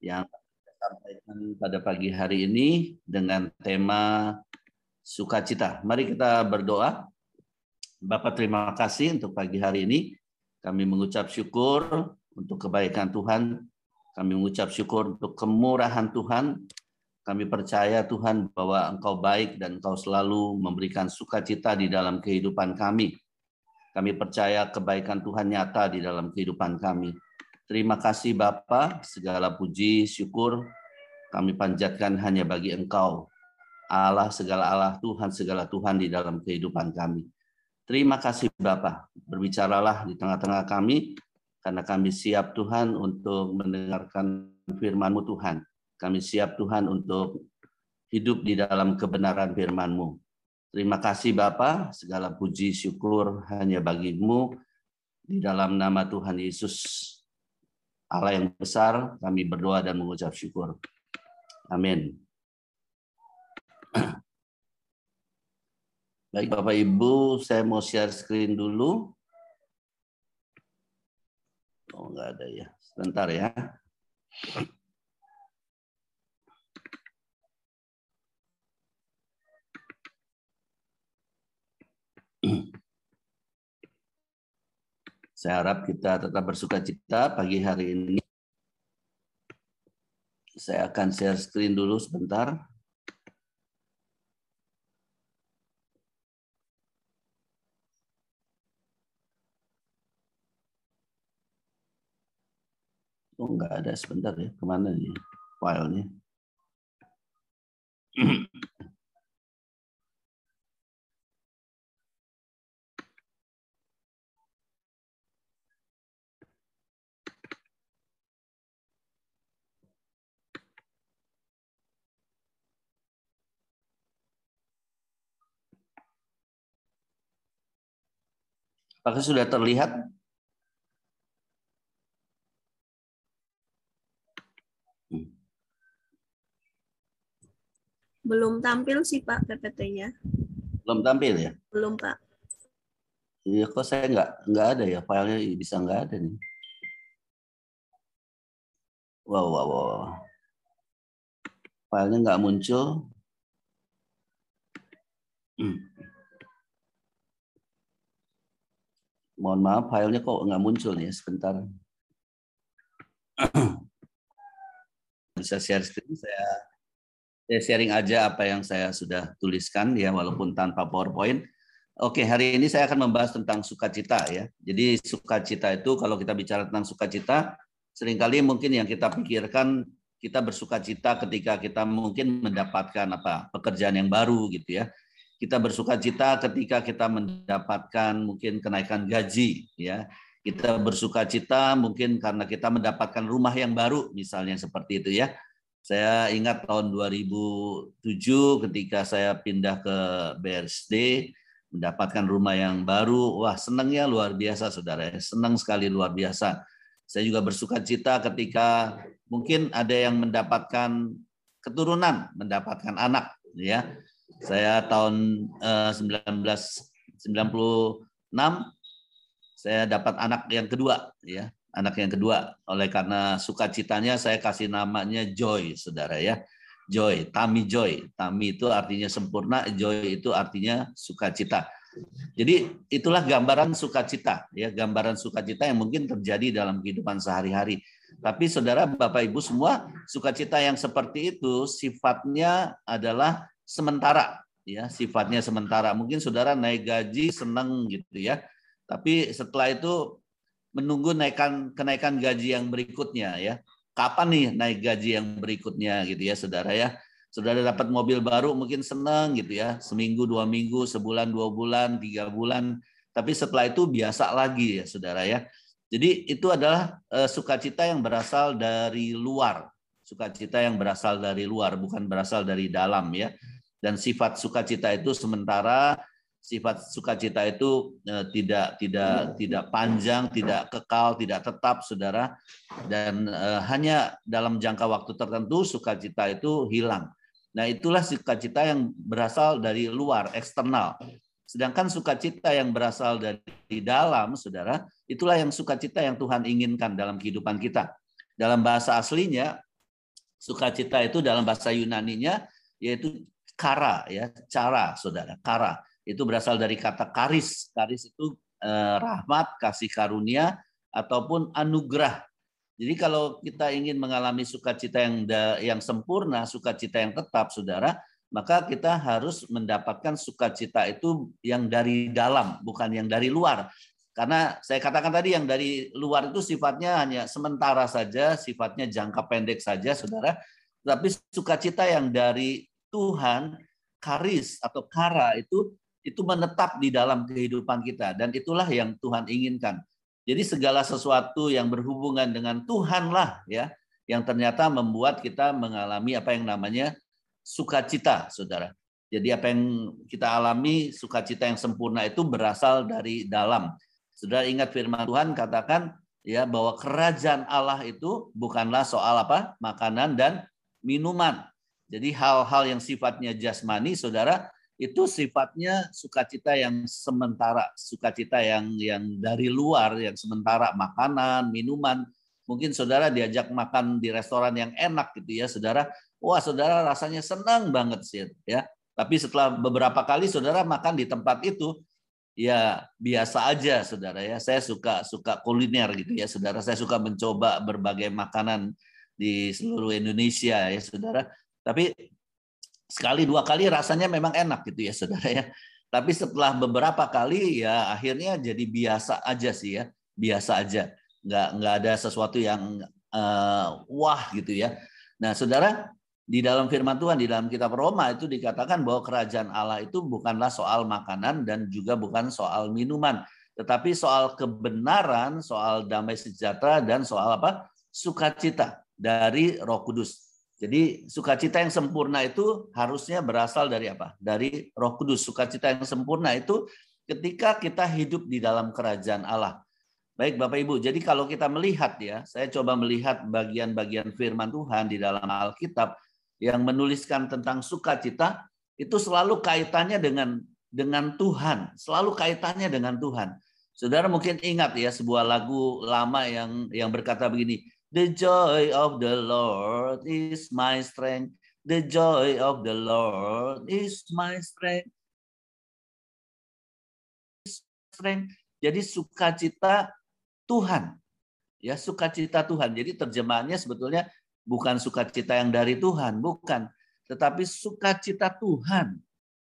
yang sampaikan pada pagi hari ini dengan tema sukacita. Mari kita berdoa. Bapak terima kasih untuk pagi hari ini. Kami mengucap syukur untuk kebaikan Tuhan. Kami mengucap syukur untuk kemurahan Tuhan. Kami percaya Tuhan bahwa Engkau baik dan Engkau selalu memberikan sukacita di dalam kehidupan kami. Kami percaya kebaikan Tuhan nyata di dalam kehidupan kami. Terima kasih Bapa, segala puji, syukur kami panjatkan hanya bagi Engkau. Allah, segala Allah, Tuhan, segala Tuhan di dalam kehidupan kami. Terima kasih Bapa, berbicaralah di tengah-tengah kami, karena kami siap Tuhan untuk mendengarkan firman-Mu Tuhan. Kami siap Tuhan untuk hidup di dalam kebenaran firman-Mu. Terima kasih Bapa, segala puji syukur hanya bagimu di dalam nama Tuhan Yesus Allah yang besar, kami berdoa dan mengucap syukur. Amin. Baik Bapak Ibu, saya mau share screen dulu. Oh, enggak ada ya. Sebentar ya. Saya harap kita tetap bersuka cita pagi hari ini. Saya akan share screen dulu sebentar. Oh, enggak ada sebentar ya. Ke mana nih filenya? Apakah sudah terlihat? Belum tampil sih Pak PPT-nya. Belum tampil ya? Belum Pak. Iya kok saya nggak nggak ada ya filenya bisa nggak ada nih. Wow wow wow. Filenya nggak muncul. Hmm. Mohon maaf, filenya kok nggak muncul nih, sebentar. Bisa share screen, saya, saya sharing aja apa yang saya sudah tuliskan ya, walaupun tanpa PowerPoint. Oke, hari ini saya akan membahas tentang sukacita ya. Jadi sukacita itu kalau kita bicara tentang sukacita, sering kali mungkin yang kita pikirkan kita bersukacita ketika kita mungkin mendapatkan apa pekerjaan yang baru gitu ya kita bersuka cita ketika kita mendapatkan mungkin kenaikan gaji ya. Kita bersuka cita mungkin karena kita mendapatkan rumah yang baru misalnya seperti itu ya. Saya ingat tahun 2007 ketika saya pindah ke BRSD mendapatkan rumah yang baru. Wah senangnya luar biasa saudara senang sekali luar biasa. Saya juga bersuka cita ketika mungkin ada yang mendapatkan keturunan mendapatkan anak ya saya tahun uh, 1996 saya dapat anak yang kedua ya, anak yang kedua. Oleh karena sukacitanya saya kasih namanya Joy, Saudara ya. Joy, Tami Joy. Tami itu artinya sempurna, Joy itu artinya sukacita. Jadi itulah gambaran sukacita ya, gambaran sukacita yang mungkin terjadi dalam kehidupan sehari-hari. Tapi saudara, Bapak Ibu semua, sukacita yang seperti itu sifatnya adalah sementara ya sifatnya sementara. Mungkin saudara naik gaji senang gitu ya. Tapi setelah itu menunggu naikan kenaikan gaji yang berikutnya ya. Kapan nih naik gaji yang berikutnya gitu ya saudara ya? Saudara dapat mobil baru mungkin senang gitu ya. Seminggu dua minggu sebulan dua bulan tiga bulan. Tapi setelah itu biasa lagi ya saudara ya. Jadi itu adalah uh, sukacita yang berasal dari luar. Sukacita yang berasal dari luar bukan berasal dari dalam ya dan sifat sukacita itu sementara sifat sukacita itu eh, tidak tidak tidak panjang, tidak kekal, tidak tetap, saudara, dan eh, hanya dalam jangka waktu tertentu sukacita itu hilang. Nah itulah sukacita yang berasal dari luar, eksternal. Sedangkan sukacita yang berasal dari dalam, saudara, itulah yang sukacita yang Tuhan inginkan dalam kehidupan kita. Dalam bahasa aslinya, Sukacita itu dalam bahasa Yunaninya yaitu kara ya, cara Saudara, kara. Itu berasal dari kata karis. Karis itu eh, rahmat, kasih karunia ataupun anugerah. Jadi kalau kita ingin mengalami sukacita yang yang sempurna, sukacita yang tetap, Saudara, maka kita harus mendapatkan sukacita itu yang dari dalam, bukan yang dari luar. Karena saya katakan tadi yang dari luar itu sifatnya hanya sementara saja, sifatnya jangka pendek saja, saudara. Tapi sukacita yang dari Tuhan, karis atau kara itu itu menetap di dalam kehidupan kita dan itulah yang Tuhan inginkan. Jadi segala sesuatu yang berhubungan dengan Tuhanlah ya yang ternyata membuat kita mengalami apa yang namanya sukacita, Saudara. Jadi apa yang kita alami sukacita yang sempurna itu berasal dari dalam. Sudah ingat firman Tuhan katakan ya bahwa kerajaan Allah itu bukanlah soal apa? makanan dan minuman. Jadi hal-hal yang sifatnya jasmani Saudara itu sifatnya sukacita yang sementara, sukacita yang yang dari luar yang sementara makanan, minuman. Mungkin Saudara diajak makan di restoran yang enak gitu ya, Saudara. Wah, Saudara rasanya senang banget sih ya. Tapi setelah beberapa kali Saudara makan di tempat itu, ya biasa aja saudara ya saya suka suka kuliner gitu ya saudara saya suka mencoba berbagai makanan di seluruh Indonesia ya saudara tapi sekali dua kali rasanya memang enak gitu ya saudara ya tapi setelah beberapa kali ya akhirnya jadi biasa aja sih ya biasa aja nggak nggak ada sesuatu yang uh, wah gitu ya nah saudara di dalam firman Tuhan di dalam kitab Roma itu dikatakan bahwa kerajaan Allah itu bukanlah soal makanan dan juga bukan soal minuman, tetapi soal kebenaran, soal damai sejahtera dan soal apa? sukacita dari Roh Kudus. Jadi sukacita yang sempurna itu harusnya berasal dari apa? Dari Roh Kudus. Sukacita yang sempurna itu ketika kita hidup di dalam kerajaan Allah. Baik Bapak Ibu, jadi kalau kita melihat ya, saya coba melihat bagian-bagian firman Tuhan di dalam Alkitab, yang menuliskan tentang sukacita itu selalu kaitannya dengan dengan Tuhan, selalu kaitannya dengan Tuhan. Saudara mungkin ingat ya sebuah lagu lama yang yang berkata begini, The joy of the Lord is my strength. The joy of the Lord is my strength. Strength. Jadi sukacita Tuhan. Ya, sukacita Tuhan. Jadi terjemahannya sebetulnya bukan sukacita yang dari Tuhan, bukan, tetapi sukacita Tuhan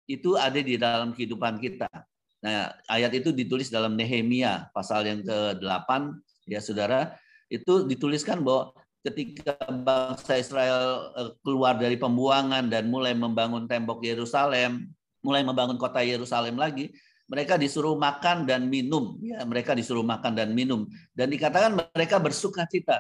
itu ada di dalam kehidupan kita. Nah, ayat itu ditulis dalam Nehemia pasal yang ke-8 ya Saudara, itu dituliskan bahwa ketika bangsa Israel eh, keluar dari pembuangan dan mulai membangun tembok Yerusalem, mulai membangun kota Yerusalem lagi, mereka disuruh makan dan minum. Ya mereka disuruh makan dan minum. Dan dikatakan mereka bersuka cita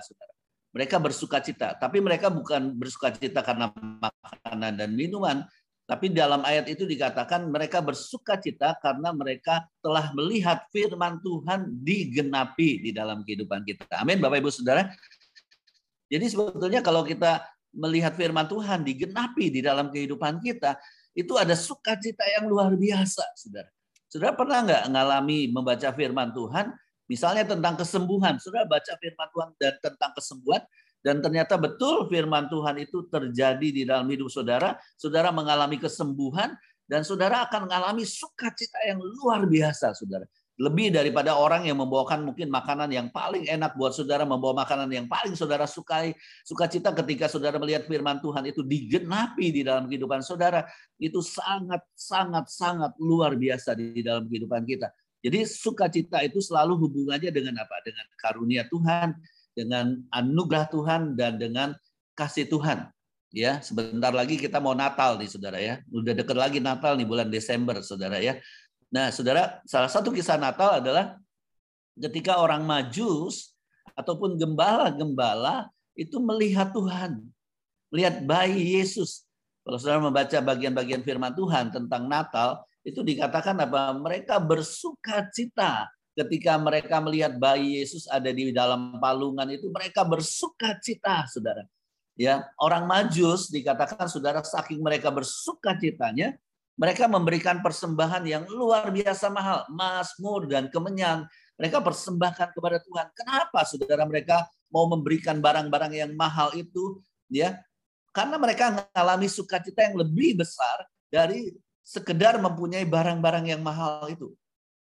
mereka bersuka cita, tapi mereka bukan bersuka cita karena makanan dan minuman, tapi dalam ayat itu dikatakan mereka bersuka cita karena mereka telah melihat firman Tuhan digenapi di dalam kehidupan kita. Amin, Bapak Ibu Saudara. Jadi sebetulnya kalau kita melihat firman Tuhan digenapi di dalam kehidupan kita, itu ada sukacita yang luar biasa, Saudara. Saudara pernah nggak mengalami membaca firman Tuhan, Misalnya tentang kesembuhan, sudah baca firman Tuhan dan tentang kesembuhan dan ternyata betul firman Tuhan itu terjadi di dalam hidup saudara, saudara mengalami kesembuhan dan saudara akan mengalami sukacita yang luar biasa, saudara. Lebih daripada orang yang membawakan mungkin makanan yang paling enak buat saudara, membawa makanan yang paling saudara sukai. Sukacita ketika saudara melihat firman Tuhan itu digenapi di dalam kehidupan saudara. Itu sangat, sangat, sangat luar biasa di dalam kehidupan kita. Jadi sukacita itu selalu hubungannya dengan apa? Dengan karunia Tuhan, dengan anugerah Tuhan dan dengan kasih Tuhan. Ya, sebentar lagi kita mau Natal nih Saudara ya. Udah deket lagi Natal nih bulan Desember Saudara ya. Nah, Saudara, salah satu kisah Natal adalah ketika orang Majus ataupun gembala-gembala itu melihat Tuhan. Melihat bayi Yesus. Kalau Saudara membaca bagian-bagian firman Tuhan tentang Natal, itu dikatakan apa? Mereka bersuka cita ketika mereka melihat bayi Yesus ada di dalam palungan itu mereka bersuka cita, Saudara. Ya, orang Majus dikatakan Saudara saking mereka bersuka citanya, mereka memberikan persembahan yang luar biasa mahal, mazmur dan kemenyan. Mereka persembahkan kepada Tuhan. Kenapa Saudara mereka mau memberikan barang-barang yang mahal itu? Ya, Karena mereka mengalami sukacita yang lebih besar dari sekedar mempunyai barang-barang yang mahal itu.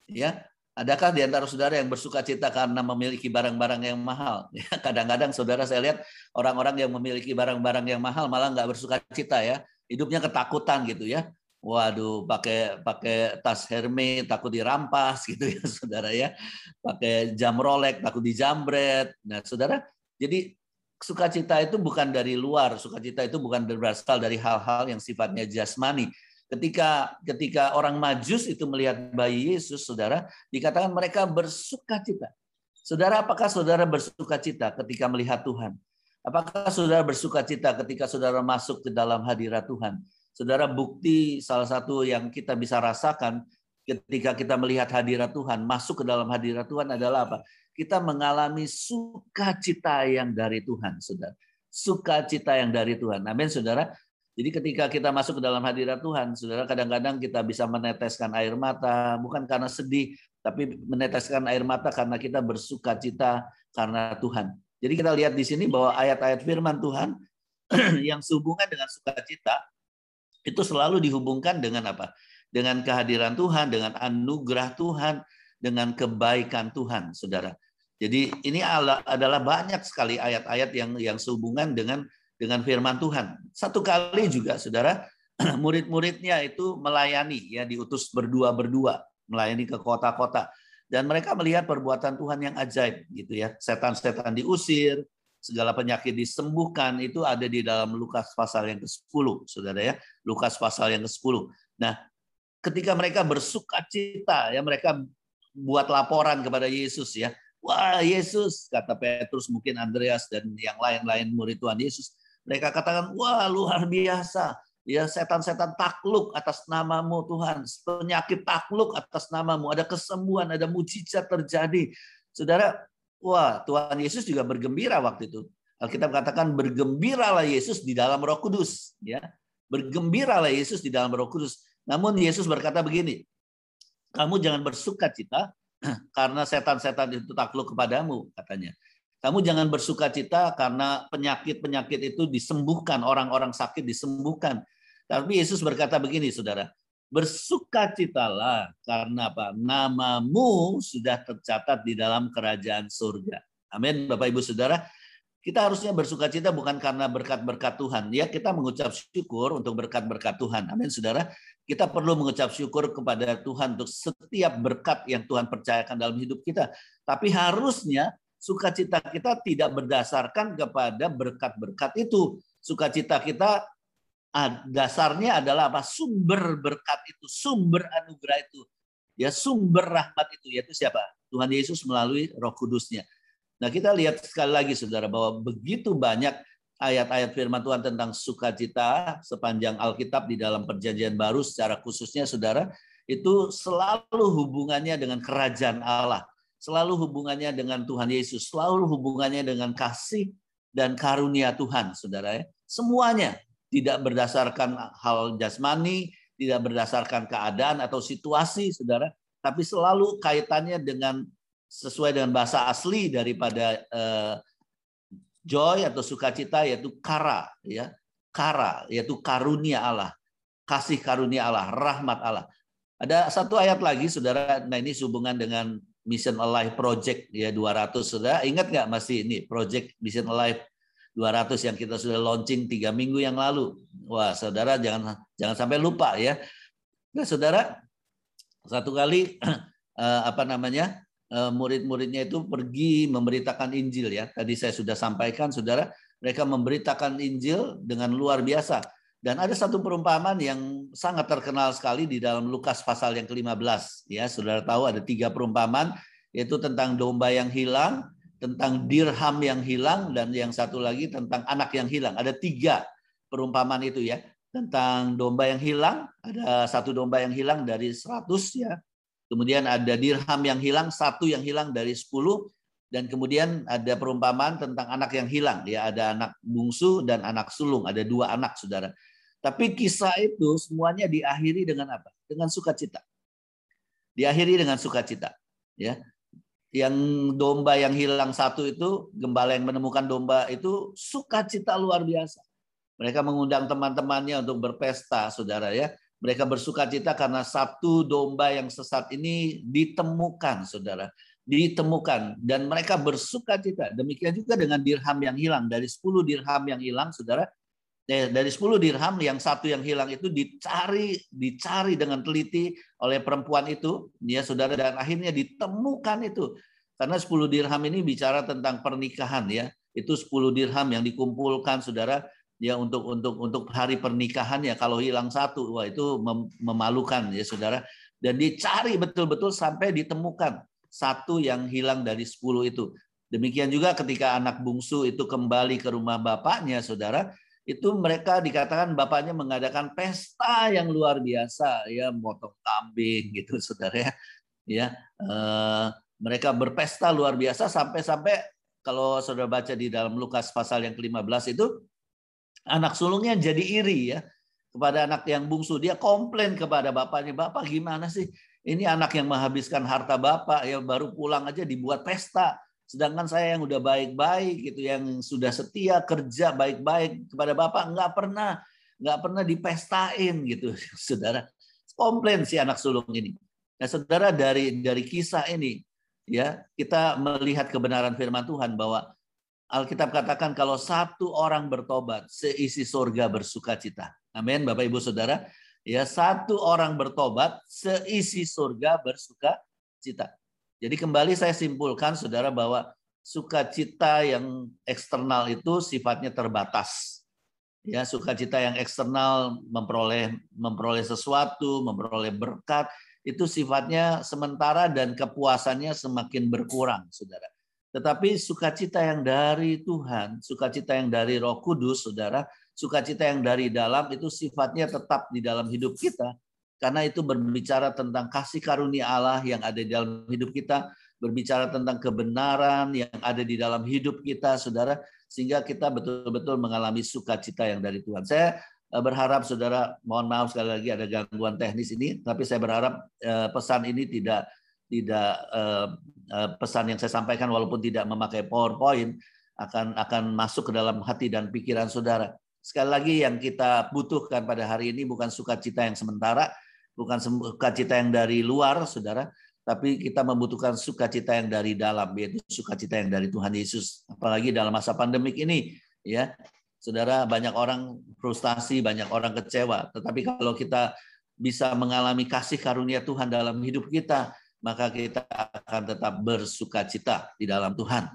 Ya, Adakah di antara saudara yang bersuka cita karena memiliki barang-barang yang mahal? Ya, kadang-kadang saudara saya lihat orang-orang yang memiliki barang-barang yang mahal malah nggak bersuka cita ya, hidupnya ketakutan gitu ya. Waduh, pakai pakai tas Hermes takut dirampas gitu ya, saudara ya. Pakai jam Rolex takut dijambret. Nah, saudara, jadi sukacita itu bukan dari luar, sukacita itu bukan berasal dari hal-hal yang sifatnya jasmani, Ketika ketika orang Majus itu melihat bayi Yesus, saudara, dikatakan mereka bersuka cita. Saudara, apakah saudara bersuka cita ketika melihat Tuhan? Apakah saudara bersuka cita ketika saudara masuk ke dalam hadirat Tuhan? Saudara, bukti salah satu yang kita bisa rasakan ketika kita melihat hadirat Tuhan, masuk ke dalam hadirat Tuhan adalah apa? Kita mengalami sukacita yang dari Tuhan, saudara. Sukacita yang dari Tuhan. Amin, saudara. Jadi ketika kita masuk ke dalam hadirat Tuhan, saudara kadang-kadang kita bisa meneteskan air mata, bukan karena sedih, tapi meneteskan air mata karena kita bersuka cita karena Tuhan. Jadi kita lihat di sini bahwa ayat-ayat firman Tuhan yang sehubungan dengan sukacita itu selalu dihubungkan dengan apa? Dengan kehadiran Tuhan, dengan anugerah Tuhan, dengan kebaikan Tuhan, saudara. Jadi ini adalah banyak sekali ayat-ayat yang yang sehubungan dengan dengan firman Tuhan. Satu kali juga saudara, murid-muridnya itu melayani ya diutus berdua-berdua melayani ke kota-kota dan mereka melihat perbuatan Tuhan yang ajaib gitu ya. Setan-setan diusir, segala penyakit disembuhkan itu ada di dalam Lukas pasal yang ke-10, Saudara ya. Lukas pasal yang ke-10. Nah, ketika mereka bersuka cita ya mereka buat laporan kepada Yesus ya. Wah, Yesus kata Petrus, mungkin Andreas dan yang lain-lain murid Tuhan Yesus mereka katakan, wah luar biasa. Ya setan-setan takluk atas namamu Tuhan. Penyakit takluk atas namamu. Ada kesembuhan, ada mujizat terjadi. Saudara, wah Tuhan Yesus juga bergembira waktu itu. Alkitab katakan bergembiralah Yesus di dalam Roh Kudus, ya. Bergembiralah Yesus di dalam Roh Kudus. Namun Yesus berkata begini, kamu jangan bersuka cita karena setan-setan itu takluk kepadamu, katanya. Kamu jangan bersuka cita karena penyakit-penyakit itu disembuhkan, orang-orang sakit disembuhkan. Tapi Yesus berkata begini, saudara, bersukacitalah karena apa? Namamu sudah tercatat di dalam kerajaan surga. Amin, Bapak Ibu Saudara. Kita harusnya bersuka cita bukan karena berkat-berkat Tuhan. Ya, kita mengucap syukur untuk berkat-berkat Tuhan. Amin, Saudara. Kita perlu mengucap syukur kepada Tuhan untuk setiap berkat yang Tuhan percayakan dalam hidup kita. Tapi harusnya sukacita kita tidak berdasarkan kepada berkat-berkat itu. Sukacita kita ah, dasarnya adalah apa? Sumber berkat itu, sumber anugerah itu. Ya, sumber rahmat itu yaitu siapa? Tuhan Yesus melalui Roh Kudusnya. Nah, kita lihat sekali lagi Saudara bahwa begitu banyak ayat-ayat firman Tuhan tentang sukacita sepanjang Alkitab di dalam Perjanjian Baru secara khususnya Saudara itu selalu hubungannya dengan kerajaan Allah selalu hubungannya dengan Tuhan Yesus, selalu hubungannya dengan kasih dan karunia Tuhan, saudara ya. Semuanya tidak berdasarkan hal jasmani, tidak berdasarkan keadaan atau situasi, saudara, tapi selalu kaitannya dengan sesuai dengan bahasa asli daripada uh, joy atau sukacita yaitu kara, ya kara yaitu karunia Allah, kasih karunia Allah, rahmat Allah. Ada satu ayat lagi, saudara. Nah ini hubungan dengan Mission Alive Project ya 200 sudah ingat nggak masih ini Project Mission Alive 200 yang kita sudah launching tiga minggu yang lalu? Wah saudara jangan jangan sampai lupa ya. Nah saudara satu kali eh, apa namanya eh, murid-muridnya itu pergi memberitakan Injil ya. Tadi saya sudah sampaikan saudara mereka memberitakan Injil dengan luar biasa dan ada satu perumpamaan yang sangat terkenal sekali di dalam Lukas pasal yang ke-15. Ya, saudara tahu ada tiga perumpamaan, yaitu tentang domba yang hilang, tentang dirham yang hilang, dan yang satu lagi tentang anak yang hilang. Ada tiga perumpamaan itu ya. Tentang domba yang hilang, ada satu domba yang hilang dari 100 ya. Kemudian ada dirham yang hilang, satu yang hilang dari 10, dan kemudian ada perumpamaan tentang anak yang hilang ya ada anak bungsu dan anak sulung ada dua anak saudara tapi kisah itu semuanya diakhiri dengan apa? Dengan sukacita. Diakhiri dengan sukacita. Ya, yang domba yang hilang satu itu, gembala yang menemukan domba itu sukacita luar biasa. Mereka mengundang teman-temannya untuk berpesta, saudara ya. Mereka bersuka cita karena satu domba yang sesat ini ditemukan, saudara. Ditemukan. Dan mereka bersuka cita. Demikian juga dengan dirham yang hilang. Dari 10 dirham yang hilang, saudara, dari 10 dirham yang satu yang hilang itu dicari dicari dengan teliti oleh perempuan itu ya saudara dan akhirnya ditemukan itu. Karena 10 dirham ini bicara tentang pernikahan ya. Itu 10 dirham yang dikumpulkan saudara ya untuk untuk untuk hari pernikahan ya. Kalau hilang satu wah itu memalukan ya saudara. Dan dicari betul-betul sampai ditemukan satu yang hilang dari 10 itu. Demikian juga ketika anak bungsu itu kembali ke rumah bapaknya saudara itu mereka dikatakan bapaknya mengadakan pesta yang luar biasa ya motong kambing gitu saudara ya. Ya eh, mereka berpesta luar biasa sampai-sampai kalau saudara baca di dalam Lukas pasal yang ke-15 itu anak sulungnya jadi iri ya kepada anak yang bungsu. Dia komplain kepada bapaknya bapak gimana sih? Ini anak yang menghabiskan harta bapak ya baru pulang aja dibuat pesta Sedangkan saya yang udah baik-baik gitu, yang sudah setia kerja baik-baik kepada Bapak nggak pernah nggak pernah dipestain gitu, saudara. Komplain si anak sulung ini. Nah, saudara dari dari kisah ini ya kita melihat kebenaran firman Tuhan bahwa Alkitab katakan kalau satu orang bertobat, seisi surga bersuka cita. Amin, Bapak Ibu Saudara. Ya, satu orang bertobat, seisi surga bersuka cita. Jadi kembali saya simpulkan saudara bahwa sukacita yang eksternal itu sifatnya terbatas. Ya, sukacita yang eksternal memperoleh memperoleh sesuatu, memperoleh berkat itu sifatnya sementara dan kepuasannya semakin berkurang, Saudara. Tetapi sukacita yang dari Tuhan, sukacita yang dari Roh Kudus, Saudara, sukacita yang dari dalam itu sifatnya tetap di dalam hidup kita karena itu berbicara tentang kasih karunia Allah yang ada di dalam hidup kita, berbicara tentang kebenaran yang ada di dalam hidup kita, saudara, sehingga kita betul-betul mengalami sukacita yang dari Tuhan. Saya eh, berharap saudara, mohon maaf sekali lagi ada gangguan teknis ini, tapi saya berharap eh, pesan ini tidak tidak eh, pesan yang saya sampaikan walaupun tidak memakai PowerPoint akan akan masuk ke dalam hati dan pikiran saudara. Sekali lagi yang kita butuhkan pada hari ini bukan sukacita yang sementara, bukan sukacita yang dari luar, saudara, tapi kita membutuhkan sukacita yang dari dalam, yaitu sukacita yang dari Tuhan Yesus. Apalagi dalam masa pandemik ini, ya, saudara, banyak orang frustasi, banyak orang kecewa. Tetapi kalau kita bisa mengalami kasih karunia Tuhan dalam hidup kita, maka kita akan tetap bersukacita di dalam Tuhan.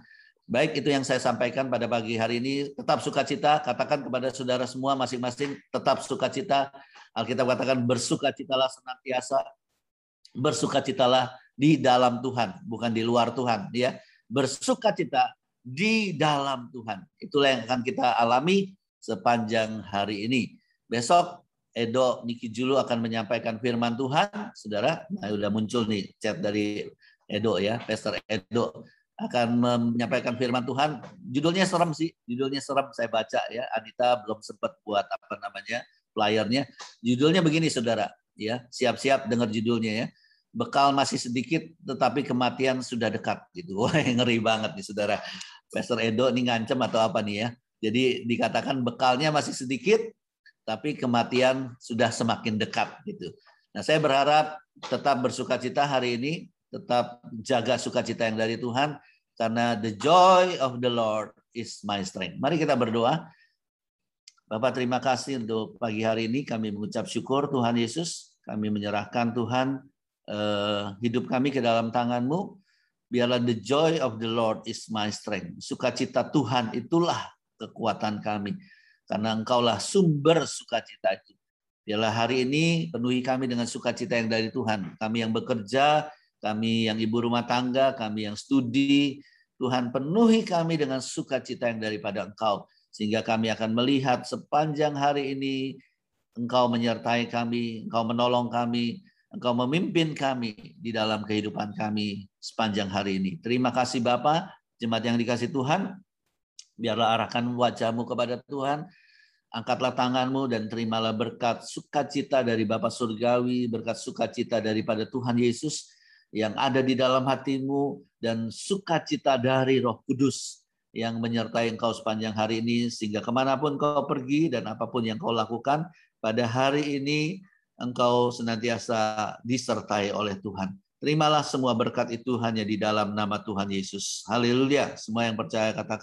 Baik, itu yang saya sampaikan pada pagi hari ini. Tetap sukacita, katakan kepada saudara semua masing-masing, tetap sukacita. Alkitab katakan bersukacitalah senantiasa, bersukacitalah di dalam Tuhan, bukan di luar Tuhan. Ya, bersukacita di dalam Tuhan. Itulah yang akan kita alami sepanjang hari ini. Besok Edo Niki Julu akan menyampaikan firman Tuhan, saudara. Nah, sudah muncul nih chat dari Edo ya, Pastor Edo akan menyampaikan firman Tuhan. Judulnya serem sih, judulnya serem saya baca ya. Anita belum sempat buat apa namanya flyernya. Judulnya begini saudara, ya siap-siap dengar judulnya ya. Bekal masih sedikit, tetapi kematian sudah dekat gitu. Wah ngeri banget nih saudara. Pastor Edo ini ngancem atau apa nih ya? Jadi dikatakan bekalnya masih sedikit, tapi kematian sudah semakin dekat gitu. Nah saya berharap tetap bersuka cita hari ini, tetap jaga sukacita yang dari Tuhan karena the joy of the Lord is my strength. Mari kita berdoa. Bapak terima kasih untuk pagi hari ini kami mengucap syukur Tuhan Yesus. Kami menyerahkan Tuhan eh, hidup kami ke dalam tanganmu. Biarlah the joy of the Lord is my strength. Sukacita Tuhan itulah kekuatan kami. Karena engkaulah sumber sukacita itu. Biarlah hari ini penuhi kami dengan sukacita yang dari Tuhan. Kami yang bekerja, kami yang ibu rumah tangga, kami yang studi, Tuhan penuhi kami dengan sukacita yang daripada Engkau. Sehingga kami akan melihat sepanjang hari ini Engkau menyertai kami, Engkau menolong kami, Engkau memimpin kami di dalam kehidupan kami sepanjang hari ini. Terima kasih Bapak, jemaat yang dikasih Tuhan. Biarlah arahkan wajahmu kepada Tuhan. Angkatlah tanganmu dan terimalah berkat sukacita dari Bapak Surgawi, berkat sukacita daripada Tuhan Yesus, yang ada di dalam hatimu dan sukacita dari Roh Kudus yang menyertai engkau sepanjang hari ini sehingga ke mana pun kau pergi dan apa pun yang kau lakukan pada hari ini engkau senantiasa disertai oleh Tuhan. Terimalah semua berkat itu hanya di dalam nama Tuhan Yesus. Haleluya. Semua yang percaya katakan